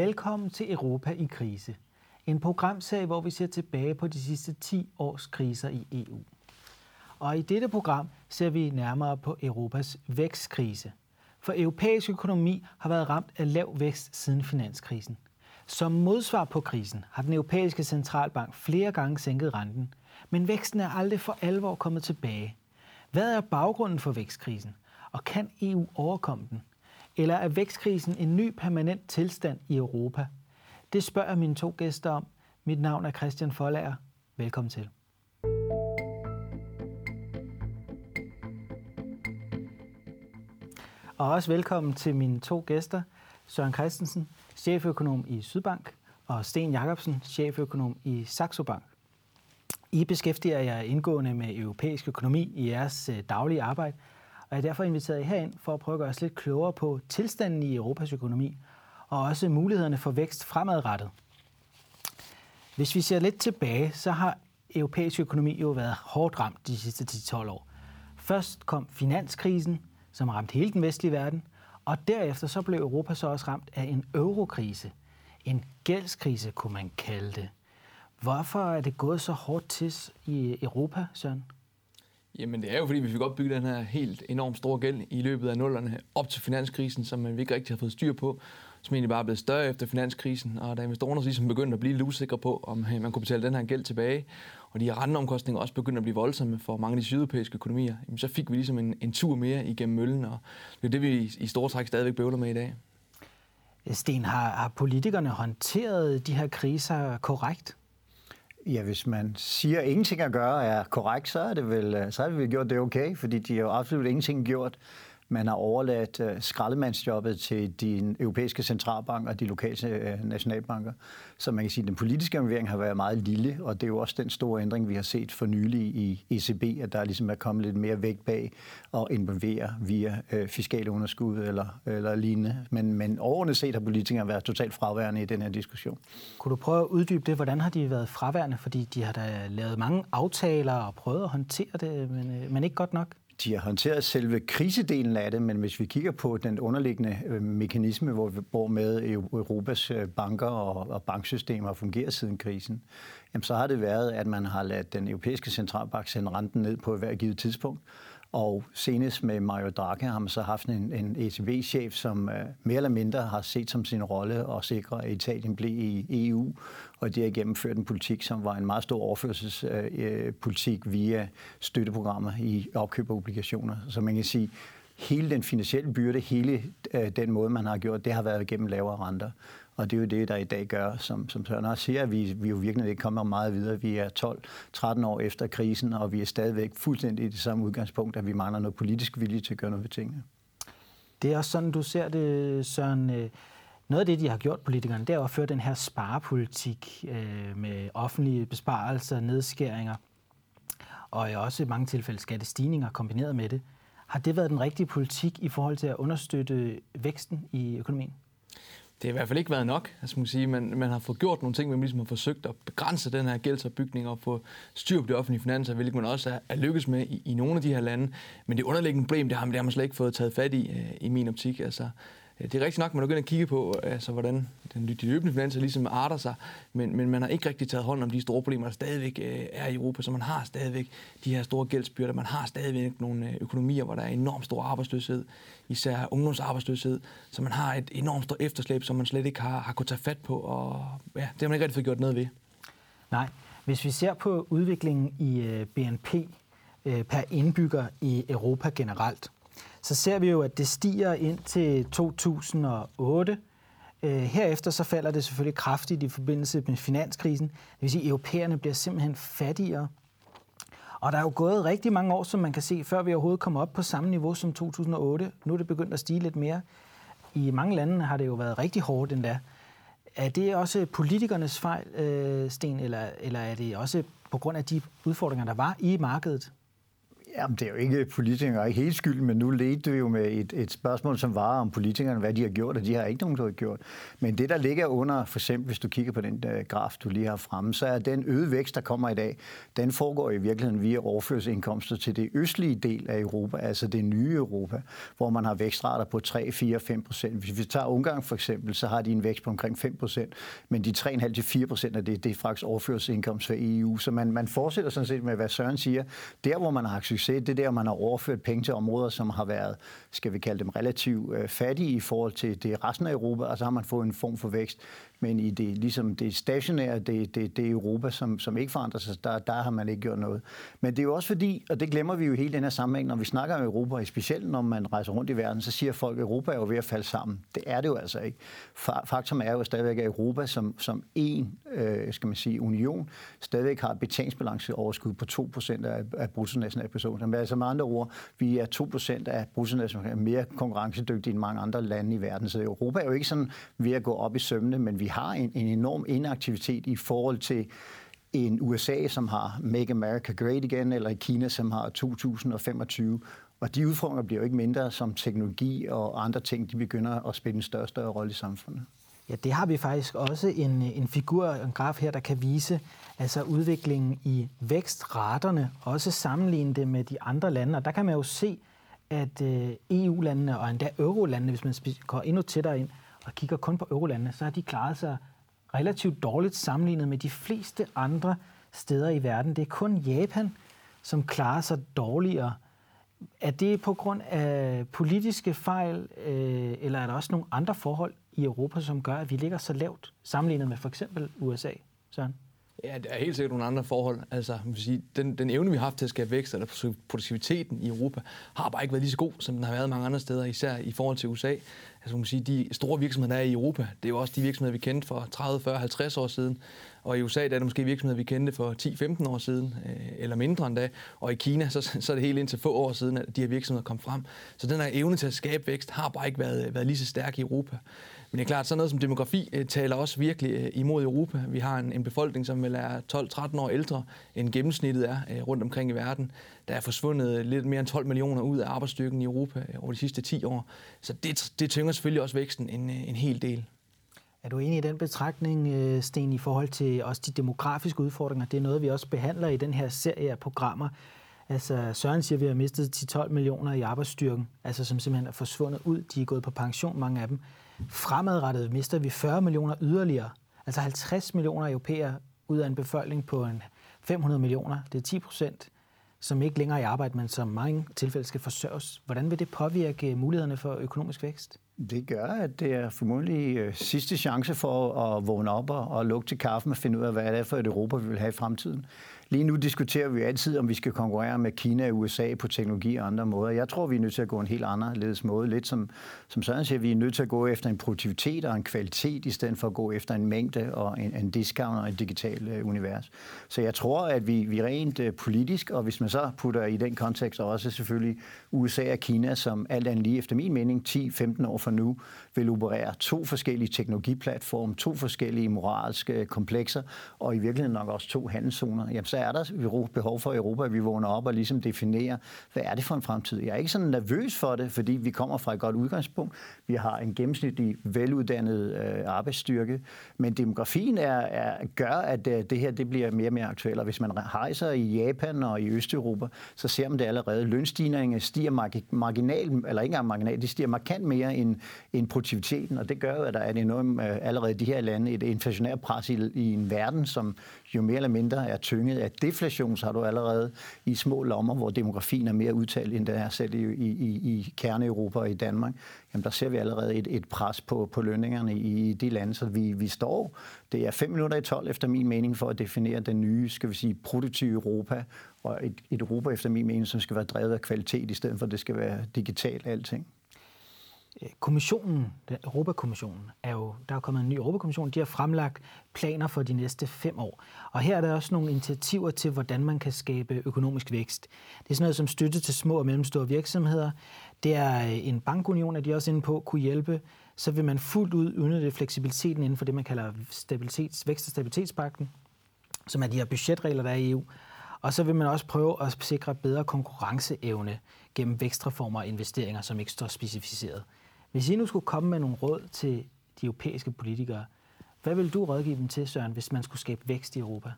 Velkommen til Europa i krise. En programserie, hvor vi ser tilbage på de sidste 10 års kriser i EU. Og i dette program ser vi nærmere på Europas vækstkrise. For europæisk økonomi har været ramt af lav vækst siden finanskrisen. Som modsvar på krisen har den europæiske centralbank flere gange sænket renten, men væksten er aldrig for alvor kommet tilbage. Hvad er baggrunden for vækstkrisen, og kan EU overkomme den? Eller er vækstkrisen en ny permanent tilstand i Europa? Det spørger mine to gæster om. Mit navn er Christian Folager. Velkommen til. Og også velkommen til mine to gæster, Søren Christensen, cheføkonom i Sydbank, og Sten Jacobsen, cheføkonom i Saxo Bank. I beskæftiger jer indgående med europæisk økonomi i jeres øh, daglige arbejde, og jeg er derfor inviteret herind for at prøve at gøre os lidt klogere på tilstanden i Europas økonomi, og også mulighederne for vækst fremadrettet. Hvis vi ser lidt tilbage, så har europæisk økonomi jo været hårdt ramt de sidste 10-12 år. Først kom finanskrisen, som ramte hele den vestlige verden, og derefter så blev Europa så også ramt af en eurokrise. En gældskrise, kunne man kalde det. Hvorfor er det gået så hårdt til i Europa, Søren? Jamen det er jo fordi, vi fik opbygget den her helt enormt store gæld i løbet af nullerne op til finanskrisen, som øh, vi ikke rigtig har fået styr på, som egentlig bare er blevet større efter finanskrisen, og da investorerne ligesom begyndte at blive lidt usikre på, om øh, man kunne betale den her gæld tilbage, og de her renteomkostninger også begyndte at blive voldsomme for mange af de sydeuropæiske økonomier, jamen så fik vi ligesom en, en tur mere igennem møllen, og det er det, vi i store træk stadigvæk bøvler med i dag. Sten, har, har politikerne håndteret de her kriser korrekt? Ja, hvis man siger, at ingenting at gøre er korrekt, så er det vel, øh, så har vi gjort det okay, fordi de har jo absolut ingenting gjort man har overladt uh, skraldemandsjobbet til de europæiske centralbanker og de lokale øh, nationalbanker. Så man kan sige, at den politiske involvering har været meget lille, og det er jo også den store ændring, vi har set for nylig i ECB, at der ligesom er kommet lidt mere vægt bag og involvere via øh, fiskale underskud eller, eller lignende. Men, men overordnet set har politikere været totalt fraværende i den her diskussion. Kunne du prøve at uddybe det? Hvordan har de været fraværende? Fordi de har da lavet mange aftaler og prøvet at håndtere det, men, men ikke godt nok de har håndteret selve krisedelen af det, men hvis vi kigger på den underliggende øh, mekanisme, hvor, hvor med Europas øh, banker og, og banksystemer fungerer siden krisen, jamen så har det været, at man har ladet den europæiske centralbank sende renten ned på hver givet tidspunkt, og senest med Mario Draghi har man så haft en, en ECB-chef, som uh, mere eller mindre har set som sin rolle at sikre, at Italien blev i EU, og det har gennemført en politik, som var en meget stor overførselspolitik øh, øh, uh, via støtteprogrammer i opkøb af obligationer. Så man kan sige, hele den finansielle byrde, hele uh, den måde, man har gjort, det har været gennem lavere renter. Og det er jo det, der i dag gør, som, som Søren også siger, at vi, vi jo virkelig ikke kommer meget videre. Vi er 12-13 år efter krisen, og vi er stadigvæk fuldstændig i det samme udgangspunkt, at vi mangler noget politisk vilje til at gøre noget ved tingene. Det er også sådan, du ser det, Søren. Øh, noget af det, de har gjort, politikerne, det er at føre den her sparepolitik øh, med offentlige besparelser, nedskæringer, og også i mange tilfælde skattestigninger kombineret med det. Har det været den rigtige politik i forhold til at understøtte væksten i økonomien? Det har i hvert fald ikke været nok. Altså, man, sige, man, man har fået gjort nogle ting, man ligesom har forsøgt at begrænse den her gældsopbygning og få styr på de offentlige finanser, hvilket man også er, er lykkes med i, i nogle af de her lande. Men det underliggende problem, det har, det har man slet ikke fået taget fat i, øh, i min optik. Altså, Øh, det er rigtigt nok, man er begyndt at kigge på, øh, altså, hvordan den, de løbende finanser ligesom arter sig, men, men man har ikke rigtig taget hånd om de store problemer, der stadigvæk øh, er i Europa, så man har stadigvæk de her store gældsbyrder, man har stadigvæk nogle øh, økonomier, hvor der er enormt stor arbejdsløshed, især ungdomsarbejdsløshed, så man har et enormt stort efterslæb, som man slet ikke har, har kunnet tage fat på, og ja, det har man ikke rigtig fået gjort noget ved. Nej, hvis vi ser på udviklingen i øh, BNP per indbygger i Europa generelt, så ser vi jo, at det stiger ind til 2008. Øh, herefter så falder det selvfølgelig kraftigt i forbindelse med finanskrisen. Det vil sige, at europæerne bliver simpelthen fattigere. Og der er jo gået rigtig mange år, som man kan se, før vi overhovedet kommer op på samme niveau som 2008. Nu er det begyndt at stige lidt mere. I mange lande har det jo været rigtig hårdt endda. Er det også politikernes fejl, øh, Sten, eller, eller er det også på grund af de udfordringer, der var i markedet? Jamen, det er jo ikke politikere ikke helt skyld, men nu ledte vi jo med et, et spørgsmål, som var om politikerne, hvad de har gjort, og de har ikke nogen, der har gjort. Men det, der ligger under, for eksempel hvis du kigger på den der graf, du lige har fremme, så er den øgede vækst, der kommer i dag, den foregår i virkeligheden via overførselsindkomster til det østlige del af Europa, altså det nye Europa, hvor man har vækstrater på 3, 4, 5 procent. Hvis vi tager Ungarn for eksempel, så har de en vækst på omkring 5 procent, men de 3,5 til 4 procent af det, det er faktisk overførselsindkomst fra EU. Så man, man fortsætter sådan set med, hvad Søren siger. Der, hvor man har succes succes, det der, man har overført penge til områder, som har været, skal vi kalde dem, relativt øh, fattige i forhold til det resten af Europa, og så har man fået en form for vækst. Men i det, ligesom det stationære, det, det, det Europa, som, som ikke forandrer sig, der, der har man ikke gjort noget. Men det er jo også fordi, og det glemmer vi jo hele den her sammenhæng, når vi snakker om Europa, specielt når man rejser rundt i verden, så siger folk, at Europa er jo ved at falde sammen. Det er det jo altså ikke. Faktum er jo stadigvæk, at Europa som, som en, øh, skal man sige, union, stadigvæk har et betalingsbalanceoverskud på 2% af, af bruttonationalproduktet. Men altså med andre ord, vi er 2% af bruttonationalproduktet mere konkurrencedygtige end mange andre lande i verden. Så Europa er jo ikke sådan ved at gå op i sømne, men vi har en, en enorm inaktivitet i forhold til en USA, som har Make America Great Again, eller i Kina, som har 2025. Og de udfordringer bliver jo ikke mindre, som teknologi og andre ting, de begynder at spille en større, større rolle i samfundet. Ja, det har vi faktisk også en, en figur, en graf her, der kan vise altså udviklingen i vækstraterne, også sammenligne det med de andre lande. Og der kan man jo se, at øh, EU-landene og endda eurolandene, hvis man går endnu tættere ind, og kigger kun på eurolandene, så har de klaret sig relativt dårligt sammenlignet med de fleste andre steder i verden. Det er kun Japan, som klarer sig dårligere. Er det på grund af politiske fejl, øh, eller er der også nogle andre forhold i Europa, som gør, at vi ligger så lavt sammenlignet med for eksempel USA, Søren? Ja, der er helt sikkert nogle andre forhold. Altså, man vil sige, den, den evne, vi har haft til at skabe vækst, eller produktiviteten i Europa, har bare ikke været lige så god, som den har været mange andre steder, især i forhold til USA. Altså, man kan sige, de store virksomheder, der er i Europa, det er jo også de virksomheder, vi kendte for 30, 40, 50 år siden. Og i USA der er det måske virksomheder, vi kendte for 10-15 år siden, øh, eller mindre end da. Og i Kina, så, så er det helt indtil få år siden, at de her virksomheder kom frem. Så den her evne til at skabe vækst har bare ikke været, været lige så stærk i Europa. Men det er klart, sådan noget som demografi øh, taler også virkelig øh, imod Europa. Vi har en, en befolkning, som vel er 12-13 år ældre, end gennemsnittet er øh, rundt omkring i verden. Der er forsvundet lidt mere end 12 millioner ud af arbejdsstyrken i Europa over de sidste 10 år. Så det, det tynger selvfølgelig også væksten en, en hel del. Er du enig i den betragtning, Sten, i forhold til også de demografiske udfordringer? Det er noget, vi også behandler i den her serie af programmer. Altså, Søren siger, at vi har mistet 10-12 millioner i arbejdsstyrken, altså som simpelthen er forsvundet ud. De er gået på pension, mange af dem. Fremadrettet mister vi 40 millioner yderligere, altså 50 millioner europæere ud af en befolkning på en 500 millioner. Det er 10 procent, som ikke længere er i arbejde, men som mange tilfælde skal forsørges. Hvordan vil det påvirke mulighederne for økonomisk vækst? Det gør, at det er formodentlig øh, sidste chance for at vågne op og, og lukke til kaffen og finde ud af, hvad det er for et Europa, vi vil have i fremtiden. Lige nu diskuterer vi altid, om vi skal konkurrere med Kina og USA på teknologi og andre måder. Jeg tror, vi er nødt til at gå en helt anderledes måde. Lidt som, som Søren siger, vi er nødt til at gå efter en produktivitet og en kvalitet, i stedet for at gå efter en mængde og en, en discount og et digitalt uh, univers. Så jeg tror, at vi, vi rent uh, politisk, og hvis man så putter i den kontekst også selvfølgelig USA og Kina, som alt andet lige efter min mening 10-15 år fra nu, vil operere to forskellige teknologiplatforme, to forskellige moralske øh, komplekser, og i virkeligheden nok også to handelszoner, jamen så er der behov for Europa, at vi vågner op og ligesom definerer, hvad er det for en fremtid. Jeg er ikke sådan nervøs for det, fordi vi kommer fra et godt udgangspunkt. Vi har en gennemsnitlig veluddannet øh, arbejdsstyrke, men demografien er, er, gør, at øh, det her det bliver mere og mere aktuelt. Og hvis man rejser i Japan og i Østeuropa, så ser man det allerede. Lønstigningerne stiger marginal, eller ikke engang marginal, det stiger markant mere end, end produktiviteten, og det gør jo, at der er enormt øh, allerede i de her lande et inflationært pres i, i en verden, som jo mere eller mindre er tynget af deflation, så har du allerede i små lommer, hvor demografien er mere udtalt, end den er selv i, i, i Kerne-Europa og i Danmark, jamen der ser vi allerede et, et pres på, på lønningerne i de lande, så vi, vi står, det er fem minutter i 12 efter min mening for at definere den nye, skal vi sige, produktive Europa, og et, et Europa efter min mening, som skal være drevet af kvalitet, i stedet for at det skal være digitalt alting. Øh, kommissionen, Europakommissionen, er jo, der er kommet en ny Europakommission, de har fremlagt planer for de næste fem år. Og her er der også nogle initiativer til, hvordan man kan skabe økonomisk vækst. Det er sådan noget som støtte til små og mellemstore virksomheder. Det er øh, en bankunion, at de også inde på kunne hjælpe. Så vil man fuldt ud udnytte fleksibiliteten inden for det, man kalder stabilitets, vækst- og stabilitetspakten, som er de her budgetregler, der er i EU. Og så vil man også prøve at sikre bedre konkurrenceevne gennem vækstreformer og investeringer, som ikke står specificeret. Hvis I nu skulle komme med nogle råd til de europæiske politikere, hvad vil du rådgive dem til, Søren, hvis man skulle skabe vækst i Europa?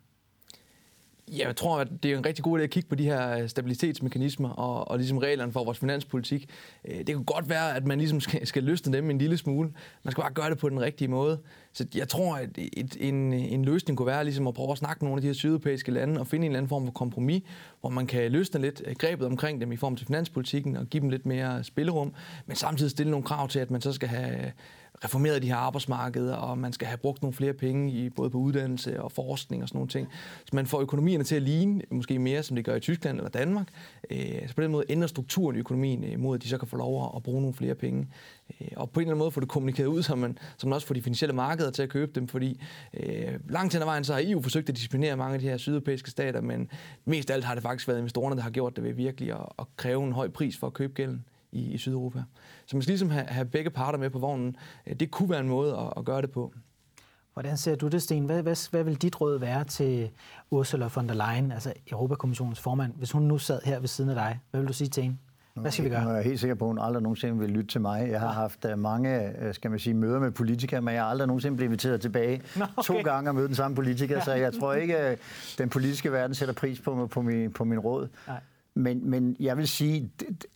Ja, jeg tror, at det er en rigtig god idé at kigge på de her øh, stabilitetsmekanismer og, og ligesom reglerne for vores finanspolitik. Øh, det kan godt være, at man ligesom skal, skal løsne dem en lille smule. Man skal bare gøre det på den rigtige måde. Så jeg tror, at et, en, en løsning kunne være ligesom at prøve at snakke med nogle af de her sydeuropæiske lande og finde en eller anden form for kompromis, hvor man kan løsne lidt øh, grebet omkring dem i form til finanspolitikken og give dem lidt mere spillerum, men samtidig stille nogle krav til, at man så skal have reformeret de her arbejdsmarkeder, og man skal have brugt nogle flere penge i både på uddannelse og forskning og sådan nogle ting. Så man får økonomierne til at ligne måske mere, som det gør i Tyskland eller Danmark. Øh, så på den måde ændrer strukturen i økonomien øh, mod, at de så kan få lov at bruge nogle flere penge. Øh, og på en eller anden måde får det kommunikeret ud, så man, så man også får de finansielle markeder til at købe dem, fordi øh, langt hen ad vejen så har EU forsøgt at disciplinere mange af de her sydeuropæiske stater, men mest af alt har det faktisk været investorerne, der har gjort det ved virkelig at, at kræve en høj pris for at købe gælden i, i Sydeuropa. Så man skal ligesom have, have begge parter med på vognen. Øh, det kunne være en måde at, at gøre det på. Hvordan ser du det, Sten? Hvad, hvad, hvad vil dit råd være til Ursula von der Leyen, altså Europakommissionens formand, hvis hun nu sad her ved siden af dig? Hvad vil du sige til hende? Hvad skal vi gøre? Jeg er helt sikker på, at hun aldrig nogensinde vil lytte til mig. Jeg har haft øh, mange øh, skal man sige, møder med politikere, men jeg har aldrig nogensinde blevet inviteret tilbage Nå, okay. to gange og møde den samme politiker, så jeg tror ikke, at den politiske verden sætter pris på, på, min, på min råd. Nej. Men, men jeg vil sige,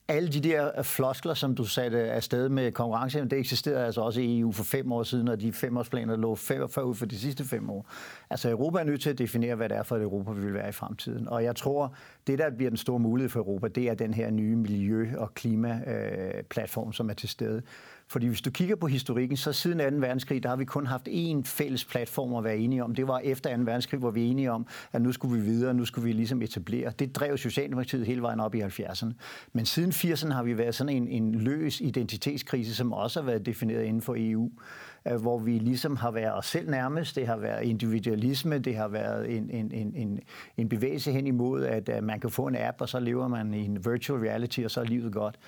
alle de der øh, floskler, som du satte afsted med konkurrence, det eksisterede altså også i EU for fem år siden, og de femårsplaner lå fem, før ud for de sidste fem år. Altså Europa er nødt til at definere, hvad det er for et Europa, vi vil være i fremtiden. Og jeg tror, det der bliver den store mulighed for Europa, det er den her nye miljø- og klimaplatform, som er til stede. Fordi hvis du kigger på historikken, så siden 2. verdenskrig, der har vi kun haft én fælles platform at være enige om. Det var efter 2. verdenskrig, hvor vi er enige om, at nu skulle vi videre, nu skulle vi ligesom etablere. Det drev Socialdemokratiet hele vejen op i 70'erne. Men siden 80'erne har vi været sådan en, en løs identitetskrise, som også har været defineret inden for EU øh, hvor vi ligesom har været os selv nærmest. Det har været individualisme, det har været en, en, en, en, en bevægelse hen imod, at øh, man kan få en app, og så lever man i en virtual reality, og så er livet godt.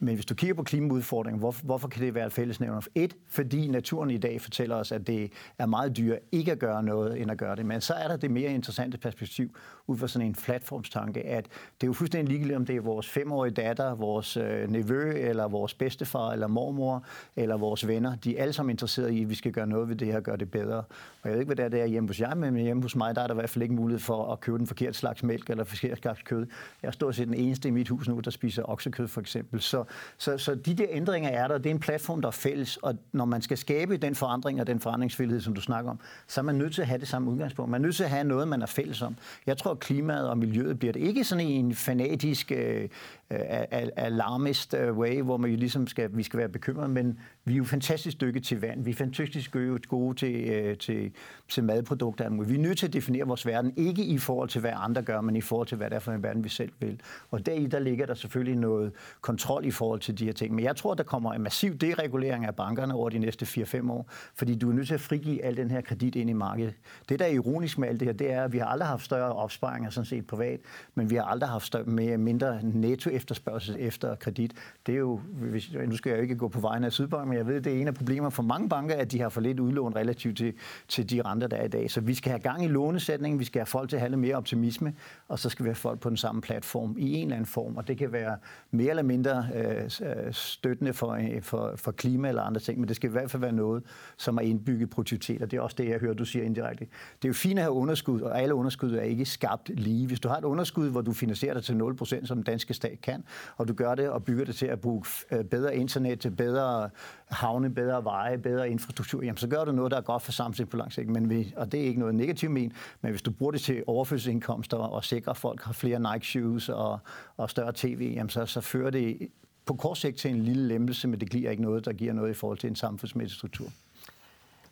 Men hvis du kigger på klimaudfordringen, hvorfor, hvorfor kan det være et fællesnævner? Et, fordi naturen i dag fortæller os, at det er meget dyrt ikke at gøre noget, end at gøre det. Men så er der det mere interessante perspektiv ud fra sådan en platformstanke, at det er jo fuldstændig ligegyldigt, om det er vores femårige datter, vores øh, nevø, eller vores bedstefar, eller mormor, eller vores venner. De er alle sammen interesserede i, at vi skal gøre noget ved det her og gøre det bedre. Og jeg ved ikke, hvad det er, det er hjemme hos jer, men hjemme hos mig, der er der i hvert fald ikke mulighed for at købe den forkerte slags mælk eller forkert slags kød. Jeg står set den eneste i mit hus nu, der spiser oksekød for eksempel. Så så, så de der ændringer er der. Det er en platform, der er fælles, og når man skal skabe den forandring og den forandringsvillighed, som du snakker om, så er man nødt til at have det samme udgangspunkt. Man er nødt til at have noget, man er fælles om. Jeg tror, at klimaet og miljøet bliver det ikke sådan en fanatisk øh, alarmist øh, way, hvor man jo ligesom skal, vi skal være bekymrede, men vi er jo fantastisk dygtige til vand. Vi er fantastisk gode til, øh, til, til madprodukter. Vi er nødt til at definere vores verden, ikke i forhold til, hvad andre gør, men i forhold til, hvad det er for en verden, vi selv vil. Og deri, der ligger der selvfølgelig noget kontrol i forhold til de her ting. Men jeg tror, der kommer en massiv deregulering af bankerne over de næste 4-5 år, fordi du er nødt til at frigive al den her kredit ind i markedet. Det, der er ironisk med alt det her, det er, at vi har aldrig haft større opsparinger sådan set privat, men vi har aldrig haft større, mere, mindre netto efterspørgsel efter kredit. Det er jo, hvis, nu skal jeg jo ikke gå på vejen af Sydbank, men jeg ved, det er en af problemerne for mange banker, at de har for lidt udlån relativt til, til de renter, der er i dag. Så vi skal have gang i lånesætningen, vi skal have folk til at have lidt mere optimisme, og så skal vi have folk på den samme platform i en eller anden form, og det kan være mere eller mindre øh, øh støttende for, øh, for, for klima eller andre ting, men det skal i hvert fald være noget, som er indbygget produktivitet, og det er også det, jeg hører, du siger indirekte. Det er jo fint at have underskud, og alle underskud er ikke skabt lige. Hvis du har et underskud, hvor du finansierer dig til 0%, som den danske stat kan, og du gør det og bygger det til at bruge øh, bedre internet, til bedre havne, bedre veje, bedre infrastruktur, jamen så gør du noget, der er godt for samfundet på lang sigt. Men vi, og det er ikke noget negativt men, men hvis du bruger det til overførselsindkomster og sikrer, at folk har flere Nike shoes og, og større tv, jamen så, så fører det på kort sigt til en lille lempelse, men det giver ikke noget, der giver noget i forhold til en samfundsmæssig struktur.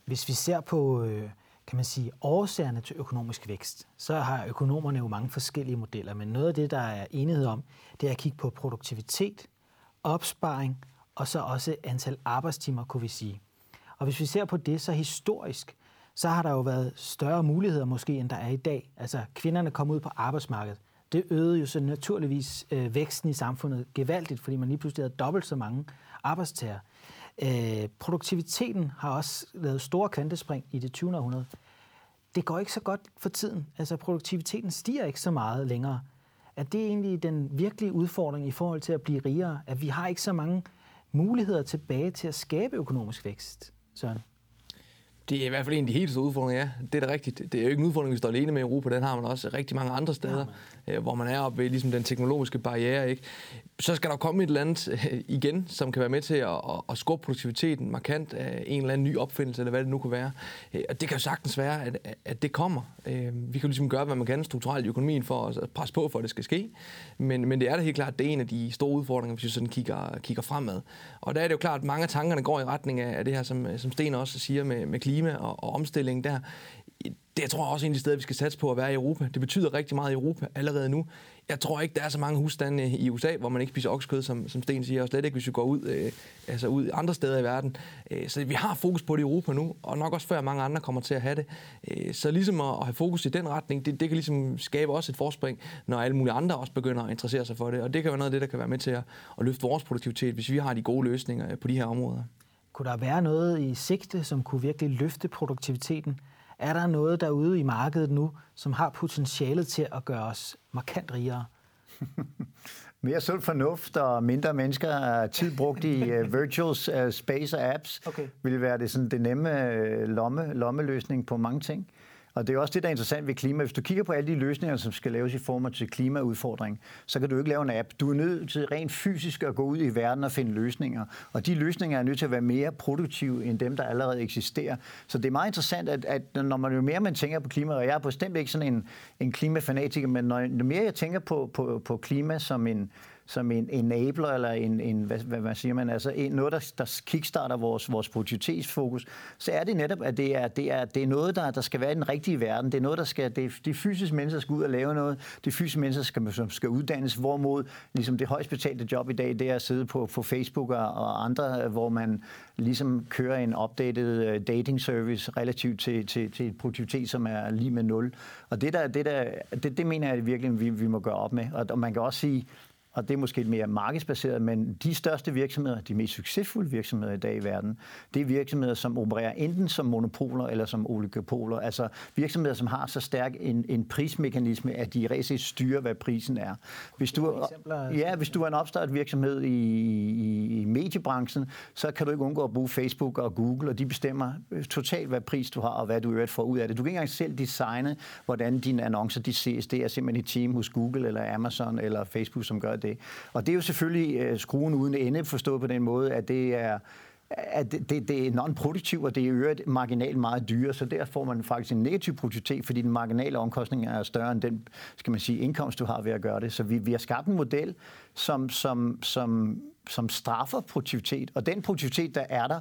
Hvis vi ser på øh, kan man sige, årsagerne til økonomisk vækst, så har økonomerne jo mange forskellige modeller, men noget af det, der er enighed om, det er at kigge på produktivitet, opsparing og så også antal arbejdstimer, kunne vi sige. Og hvis vi ser på det, så historisk, så har der jo været større muligheder måske, end der er i dag. Altså kvinderne kom ud på arbejdsmarkedet. Det øgede jo så naturligvis øh, væksten i samfundet gevaldigt, fordi man lige pludselig havde dobbelt så mange arbejdstager. Øh, produktiviteten har også lavet store kvantespring i det 20. århundrede. det går ikke så godt for tiden. Altså produktiviteten stiger ikke så meget længere. Er det egentlig den virkelige udfordring i forhold til at blive rigere, at vi har ikke så mange muligheder tilbage til at skabe økonomisk vækst, Søren? Det er i hvert fald en af de helt store udfordringer, ja. Det er da rigtigt. Det er jo ikke en udfordring, vi står alene med i Europa. Den har man også rigtig mange andre steder, ja, hvor man er oppe ved ligesom den teknologiske barriere. Ikke? Så skal der komme et eller andet øh, igen, som kan være med til at, at, skubbe produktiviteten markant af en eller anden ny opfindelse, eller hvad det nu kunne være. Øh, og det kan jo sagtens være, at, at det kommer. Øh, vi kan ligesom gøre, hvad man kan strukturelt i økonomien for at presse på, for at det skal ske. Men, men det er da helt klart, det er en af de store udfordringer, hvis vi sådan kigger, kigger fremad. Og der er det jo klart, at mange af tankerne går i retning af det her, som, som Sten også siger med, med klima og, og omstilling der det jeg tror jeg også en af de steder, vi skal satse på at være i Europa. Det betyder rigtig meget i Europa allerede nu. Jeg tror ikke, der er så mange husstande i USA, hvor man ikke spiser oksekød, som, som Sten siger, og slet ikke, hvis vi går ud, øh, altså ud andre steder i verden. Øh, så vi har fokus på det i Europa nu, og nok også før mange andre kommer til at have det. Øh, så ligesom at, at have fokus i den retning, det, det kan ligesom skabe også et forspring, når alle mulige andre også begynder at interessere sig for det. Og det kan være noget af det, der kan være med til at, at løfte vores produktivitet, hvis vi har de gode løsninger øh, på de her områder. Kunne der være noget i sigte, som kunne virkelig løfte produktiviteten? Er der noget derude i markedet nu, som har potentialet til at gøre os markant rigere? Mere sund fornuft og mindre mennesker tid brugt i uh, virtual uh, space og apps okay. vil være det, sådan, det nemme uh, lomme, lommeløsning på mange ting. Og det er også det, der er interessant ved klima. Hvis du kigger på alle de løsninger, som skal laves i form til klimaudfordring, så kan du ikke lave en app. Du er nødt til rent fysisk at gå ud i verden og finde løsninger. Og de løsninger er nødt til at være mere produktive end dem, der allerede eksisterer. Så det er meget interessant, at, at når man jo mere man tænker på klima, og jeg er bestemt ikke sådan en, en klimafanatiker, men når, jo mere jeg tænker på, på, på klima som en som en enabler, eller en, en hvad, hvad, hvad siger man, altså en, noget, der, der kickstarter vores, vores produktivitetsfokus, så er det netop, at det er, det er, det er noget, der, der skal være i den rigtige verden. Det er noget, der skal, det de fysiske mennesker skal ud og lave noget. De fysiske mennesker skal, som skal uddannes, hvorimod ligesom det højst betalte job i dag, det er at sidde på, på Facebook og, og andre, hvor man ligesom kører en updated øh, dating service relativt til, til, til et produktivitet, som er lige med nul. Og det, der, det, der, det, det mener jeg virkelig, vi, vi må gøre op med. Og, og man kan også sige, og det er måske mere markedsbaseret, men de største virksomheder, de mest succesfulde virksomheder i dag i verden, det er virksomheder, som opererer enten som monopoler eller som oligopoler. Altså virksomheder, som har så stærk en, en prismekanisme, at de rent styrer, hvad prisen er. Hvis du, ja, hvis du er en opstartet virksomhed i, i, i mediebranchen, så kan du ikke undgå at bruge Facebook og Google, og de bestemmer totalt, hvad pris du har, og hvad du øvrigt får ud af det. Du kan ikke engang selv designe, hvordan dine annoncer de ses. Det er simpelthen et team hos Google eller Amazon eller Facebook, som gør det det. Og det er jo selvfølgelig øh, skruen uden ende, forstået på den måde, at det er at det, det, det er non-produktivt, og det er i øvrigt marginalt meget dyre, så der får man faktisk en negativ produktivitet, fordi den marginale omkostning er større end den, skal man sige, indkomst, du har ved at gøre det. Så vi, vi har skabt en model, som, som, som, som straffer produktivitet, og den produktivitet, der er der,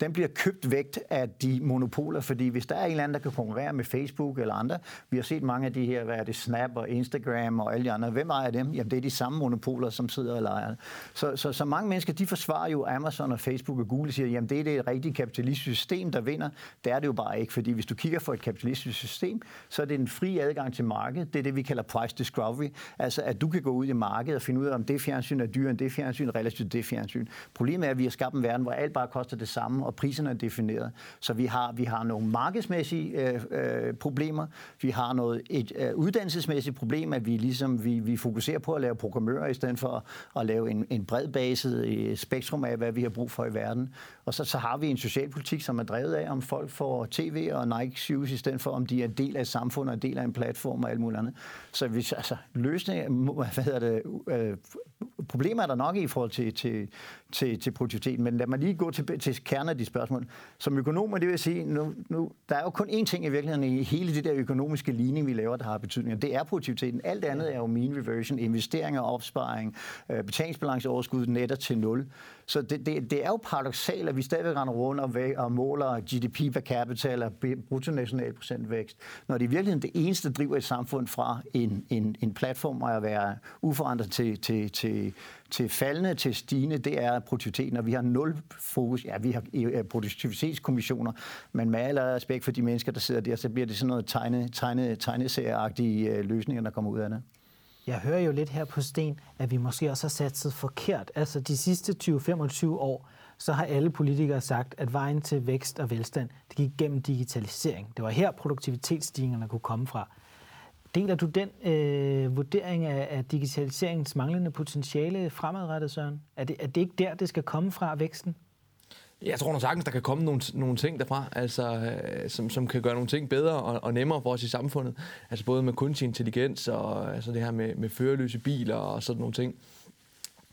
den bliver købt væk af de monopoler, fordi hvis der er en eller anden, der kan konkurrere med Facebook eller andre, vi har set mange af de her, hvad er det, Snap og Instagram og alle de andre, hvem ejer dem? Jamen det er de samme monopoler, som sidder og leger. Så, så, så mange mennesker, de forsvarer jo Amazon og Facebook og Google og siger, jamen det er det rigtige kapitalistiske system, der vinder. Det er det jo bare ikke, fordi hvis du kigger på et kapitalistisk system, så er det en fri adgang til markedet. Det er det, vi kalder price discovery. Altså at du kan gå ud i markedet og finde ud af, om det fjernsyn er dyrere end det fjernsyn, relativt det fjernsyn. Problemet er, at vi har skabt en verden, hvor alt bare koster det samme, og priserne er defineret. Så vi har, vi har nogle markedsmæssige øh, øh, problemer, vi har noget et øh, uddannelsesmæssigt problem, at vi ligesom vi, vi fokuserer på at lave programmører i stedet for at, at lave en, en bred baset øh, spektrum af, hvad vi har brug for i verden. Og så, så har vi en socialpolitik, som er drevet af, om folk får tv og Nike shoes, i stedet for, om de er del af samfundet og del af en platform og alt muligt andet. Så hvis, altså, løsning, hvad hedder det, øh, problemer er der nok i forhold til, til, til, til produktiviteten, men lad mig lige gå til, til kernen af de spørgsmål. Som økonomer, det vil jeg sige, nu, nu, der er jo kun én ting i virkeligheden i hele det der økonomiske ligning, vi laver, der har betydning, og det er produktiviteten. Alt andet er jo mean reversion, investeringer, opsparing, øh, betalingsbalanceoverskud netter til nul. Så det, det, det er jo paradoxalt, at vi stadigvæk render rundt og, væk, og måler GDP per capita eller bruttonationalprocentvækst, når det i virkeligheden det eneste, der driver et samfund fra en, en, en platform at være uforandret til, til, til, til faldende, til stigende, det er produktiviteten, og vi har nul fokus. Ja, vi har øh, produktivitetskommissioner, men med al respekt for de mennesker, der sidder der, så bliver det sådan noget tegne, tegne, tegneserieagtige øh, løsninger, der kommer ud af det. Jeg hører jo lidt her på Sten, at vi måske også har satset forkert. Altså de sidste 20-25 år, så har alle politikere sagt, at vejen til vækst og velstand, det gik gennem digitalisering. Det var her produktivitetsstigningerne kunne komme fra. Deler du den øh, vurdering af, af digitaliseringens manglende potentiale fremadrettet, Søren? Er det, er det ikke der, det skal komme fra, væksten? Jeg tror nok sagtens, der kan komme nogle, nogle ting derfra, altså, øh, som, som kan gøre nogle ting bedre og, og nemmere for os i samfundet. Altså både med kunstig intelligens og altså det her med, med førerløse biler og sådan nogle ting.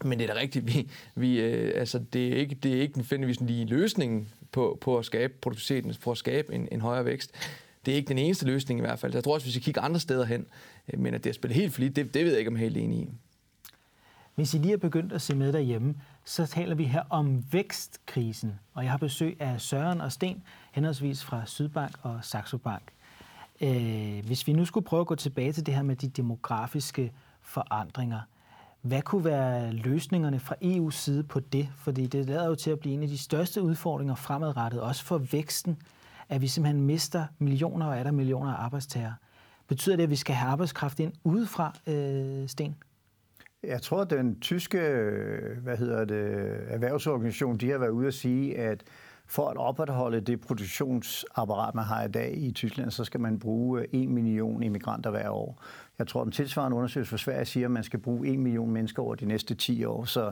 Men det er da rigtigt, vi, vi, øh, altså, det, er ikke, det er ikke nødvendigvis lige løsningen på, på at skabe produktiviteten, på at skabe en, en højere vækst. Det er ikke den eneste løsning i hvert fald. Jeg tror også, vi kigger andre steder hen. Øh, men at det er spillet helt for det, det ved jeg ikke, om jeg er helt enig i. Hvis I lige er begyndt at se med derhjemme, så taler vi her om vækstkrisen. Og jeg har besøg af Søren og Sten, henholdsvis fra Sydbank og Saxo Bank. Øh, hvis vi nu skulle prøve at gå tilbage til det her med de demografiske forandringer, hvad kunne være løsningerne fra EU's side på det? Fordi det lader jo til at blive en af de største udfordringer fremadrettet, også for væksten, at vi simpelthen mister millioner og er der millioner af arbejdstagere. Betyder det, at vi skal have arbejdskraft ind udefra, øh, Sten? Jeg tror, at den tyske hvad hedder det, erhvervsorganisation de har været ude at sige, at for at opretholde det produktionsapparat, man har i dag i Tyskland, så skal man bruge øh, 1 million immigranter hver år. Jeg tror, den tilsvarende undersøgelse for Sverige siger, at man skal bruge 1 million mennesker over de næste 10 år. Så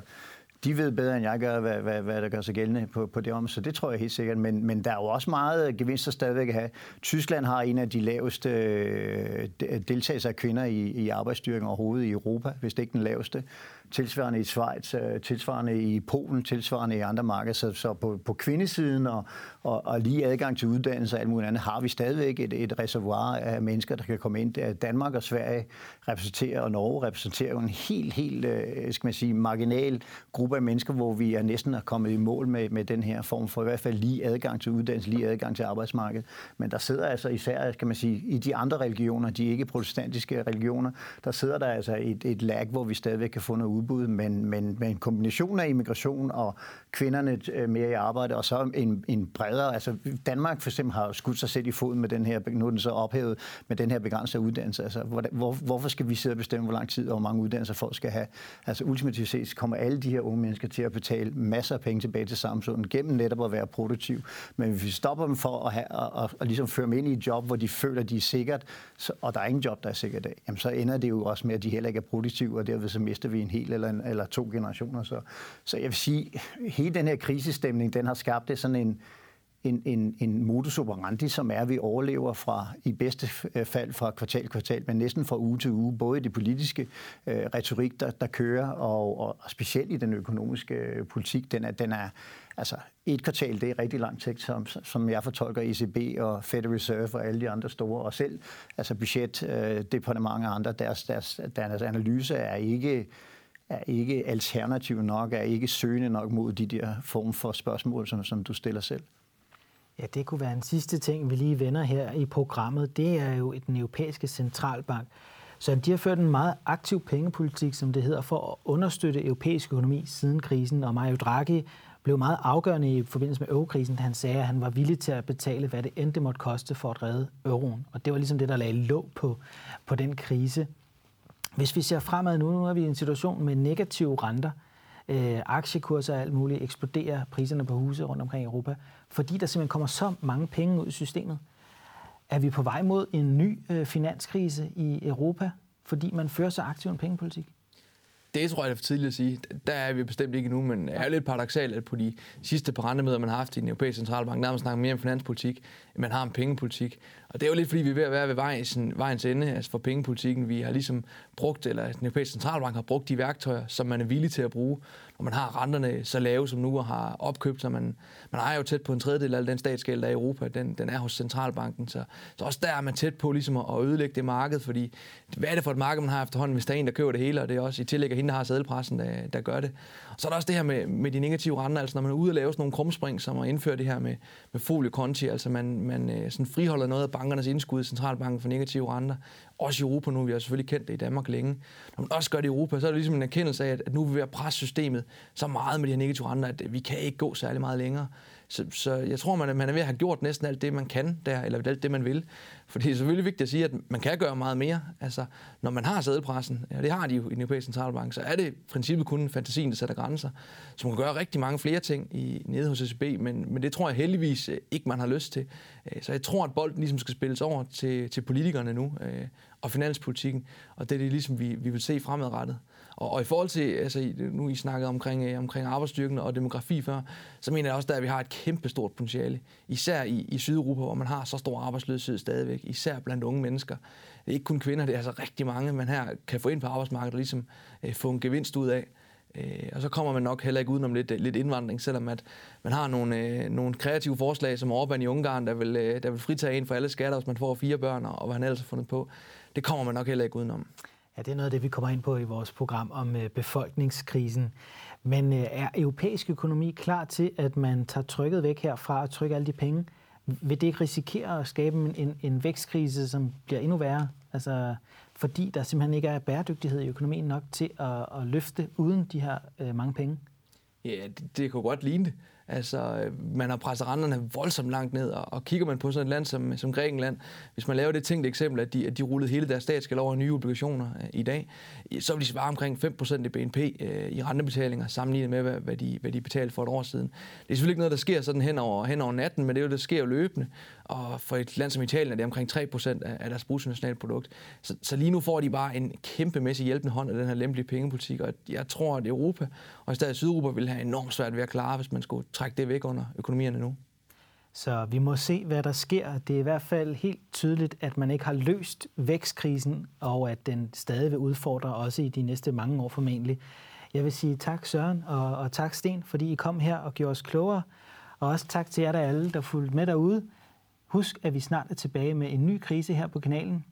de ved bedre, end jeg gør, hvad, hvad, hvad der gør sig gældende på, på det om, så det tror jeg helt sikkert. Men, men der er jo også meget gevinster stadigvæk at have. Tyskland har en af de laveste øh, deltagelser af kvinder i, i arbejdsstyrken overhovedet i Europa, hvis det ikke den laveste tilsvarende i Schweiz, øh, tilsvarende i Polen, tilsvarende i andre markeder. Så, så på, på kvindesiden og, og, og lige adgang til uddannelse og alt muligt andet, har vi stadigvæk et, et reservoir af mennesker, der kan komme ind. Danmark og Sverige repræsenterer, og Norge repræsenterer en helt, helt øh, skal man sige, marginal gruppe af mennesker, hvor vi er næsten er kommet i mål med, med den her form for i hvert fald lige adgang til uddannelse, lige adgang til arbejdsmarkedet. Men der sidder altså især, kan man sige, i de andre religioner, de ikke protestantiske religioner, der sidder der altså et, et lag, hvor vi stadigvæk kan få noget udbud, men, men men en kombination af immigration og kvinderne øh, mere i arbejde, og så en, en bredere, altså Danmark for eksempel har skudt sig selv i foden med den her, nu er den så ophævet med den her begrænsede uddannelse. Altså, hvor, hvor, hvorfor skal vi sidde og bestemme, hvor lang tid og hvor mange uddannelser folk skal have? Altså ultimativt set kommer alle de her unge mennesker til at betale masser af penge tilbage til samfundet gennem netop at være produktiv. Men hvis vi stopper dem for at, have, at, at, at ligesom føre dem ind i et job, hvor de føler, at de er sikkert, så, og der er ingen job, der er sikkert af, jamen så ender det jo også med, at de heller ikke er produktive, og derved så mister vi en hel eller, en, eller to generationer. Så, så jeg vil sige, hele den her krisestemning, den har skabt det sådan en, en, en, en modus operandi, som er, at vi overlever fra, i bedste øh, fald fra kvartal til kvartal, men næsten fra uge til uge, både i det politiske øh, retorik, der, der kører, og, og, og specielt i den økonomiske øh, politik. Den er, den er, altså et kvartal, det er rigtig lang tid, som, som jeg fortolker ECB og Federal Reserve og alle de andre store, og selv altså budgetdepartementet øh, og andre, deres, deres, deres analyse er ikke er ikke alternativ nok, er ikke søgende nok mod de der form for spørgsmål, som, som du stiller selv. Ja, det kunne være en sidste ting, vi lige vender her i programmet. Det er jo den europæiske centralbank. Så de har ført en meget aktiv pengepolitik, som det hedder, for at understøtte europæisk økonomi siden krisen. Og Mario Draghi blev meget afgørende i forbindelse med eurokrisen, da han sagde, at han var villig til at betale, hvad det endte måtte koste for at redde euroen. Og det var ligesom det, der lagde låg på, på den krise. Hvis vi ser fremad nu, nu er vi i en situation med negative renter. Øh, aktiekurser og alt muligt eksploderer priserne på huse rundt omkring i Europa, fordi der simpelthen kommer så mange penge ud i systemet. Er vi på vej mod en ny øh, finanskrise i Europa, fordi man fører så aktiv en pengepolitik? Det tror jeg, det er for tidligt at sige. Der er vi bestemt ikke nu, men det er lidt paradoxalt, at på de sidste par rentemøder, man har haft i den europæiske centralbank, nærmest snakker mere om finanspolitik, end man har om pengepolitik. Og det er jo lidt, fordi vi er ved at være ved vejens, vejens ende altså for pengepolitikken. Vi har ligesom brugt, eller den europæiske centralbank har brugt de værktøjer, som man er villig til at bruge og man har renterne så lave som nu og har opkøbt, så man, man er jo tæt på en tredjedel af den statsgæld, der er i Europa, den, den er hos centralbanken. Så, så også der er man tæt på ligesom at ødelægge det marked, fordi hvad er det for et marked, man har efterhånden, hvis der er en, der køber det hele, og det er også i tillæg af hende, der har sædelpressen, der, der gør det. Så er der også det her med, med de negative renter, altså når man er ude og lave sådan nogle krumspring, som at indføre det her med, med foliekonti, altså man, man øh, sådan friholder noget af bankernes indskud i centralbanken for negative renter, også i Europa nu, vi har selvfølgelig kendt det i Danmark længe. Når man også gør det i Europa, så er det ligesom en erkendelse af, at nu er vi ved at presse systemet så meget med de her negative renter, at vi kan ikke gå særlig meget længere. Så, så jeg tror, man, man er ved at have gjort næsten alt det, man kan der, eller alt det, man vil. For det er selvfølgelig vigtigt at sige, at man kan gøre meget mere. Altså, når man har sædelpressen, ja, det har de jo i den europæiske centralbank, så er det i princippet kun fantasien, der sætter grænser. Så man kan gøre rigtig mange flere ting i, nede hos ECB, men, men det tror jeg heldigvis øh, ikke, man har lyst til. Øh, så jeg tror, at bolden ligesom skal spilles over til, til politikerne nu, øh, og finanspolitikken, og det er det ligesom, vi, vi vil se fremadrettet. Og, og i forhold til, altså nu I snakkede omkring, øh, omkring arbejdsstyrken og demografi før, så mener jeg også, at vi har et kæmpe stort potentiale. Især i, i Sydeuropa, hvor man har så stor arbejdsløshed stadigvæk, især blandt unge mennesker. Det er ikke kun kvinder, det er altså rigtig mange, man her kan få ind på arbejdsmarkedet og ligesom øh, få en gevinst ud af. Øh, og så kommer man nok heller ikke udenom lidt, lidt indvandring, selvom at man har nogle, øh, nogle kreative forslag, som Orbán i Ungarn, der vil, øh, der vil fritage en for alle skatter, hvis man får fire børn, og hvad han ellers har fundet på. Det kommer man nok heller ikke udenom. Ja, det er noget af det, vi kommer ind på i vores program om øh, befolkningskrisen. Men øh, er europæisk økonomi klar til, at man tager trykket væk herfra og trykker alle de penge? Vil det ikke risikere at skabe en, en vækstkrise, som bliver endnu værre? Altså, fordi der simpelthen ikke er bæredygtighed i økonomien nok til at, at løfte uden de her øh, mange penge? Ja, det, det kunne godt ligne det. Altså, øh, man har presset renterne voldsomt langt ned, og, og kigger man på sådan et land som, som Grækenland, hvis man laver det tænkte eksempel, at de, at de rullede hele deres statsgæld over nye obligationer øh, i dag, så vil de svare omkring 5% i BNP øh, i rentebetalinger, sammenlignet med, hvad, hvad, de, hvad de betalte for et år siden. Det er selvfølgelig ikke noget, der sker sådan hen over, hen over natten, men det er jo, det sker jo løbende. Og for et land som Italien er det omkring 3% af, af deres bruttonationalprodukt. Så, så lige nu får de bare en kæmpemæssig hjælpende hånd af den her lempelige pengepolitik, og jeg tror, at Europa, og i stedet Sydeuropa, vil have enormt svært ved at klare, hvis man skulle trække det væk under økonomierne nu. Så vi må se, hvad der sker. Det er i hvert fald helt tydeligt, at man ikke har løst vækstkrisen, og at den stadig vil udfordre også i de næste mange år formentlig. Jeg vil sige tak Søren og, og tak Sten, fordi I kom her og gjorde os klogere. Og også tak til jer der alle, der fulgte med derude. Husk, at vi snart er tilbage med en ny krise her på kanalen.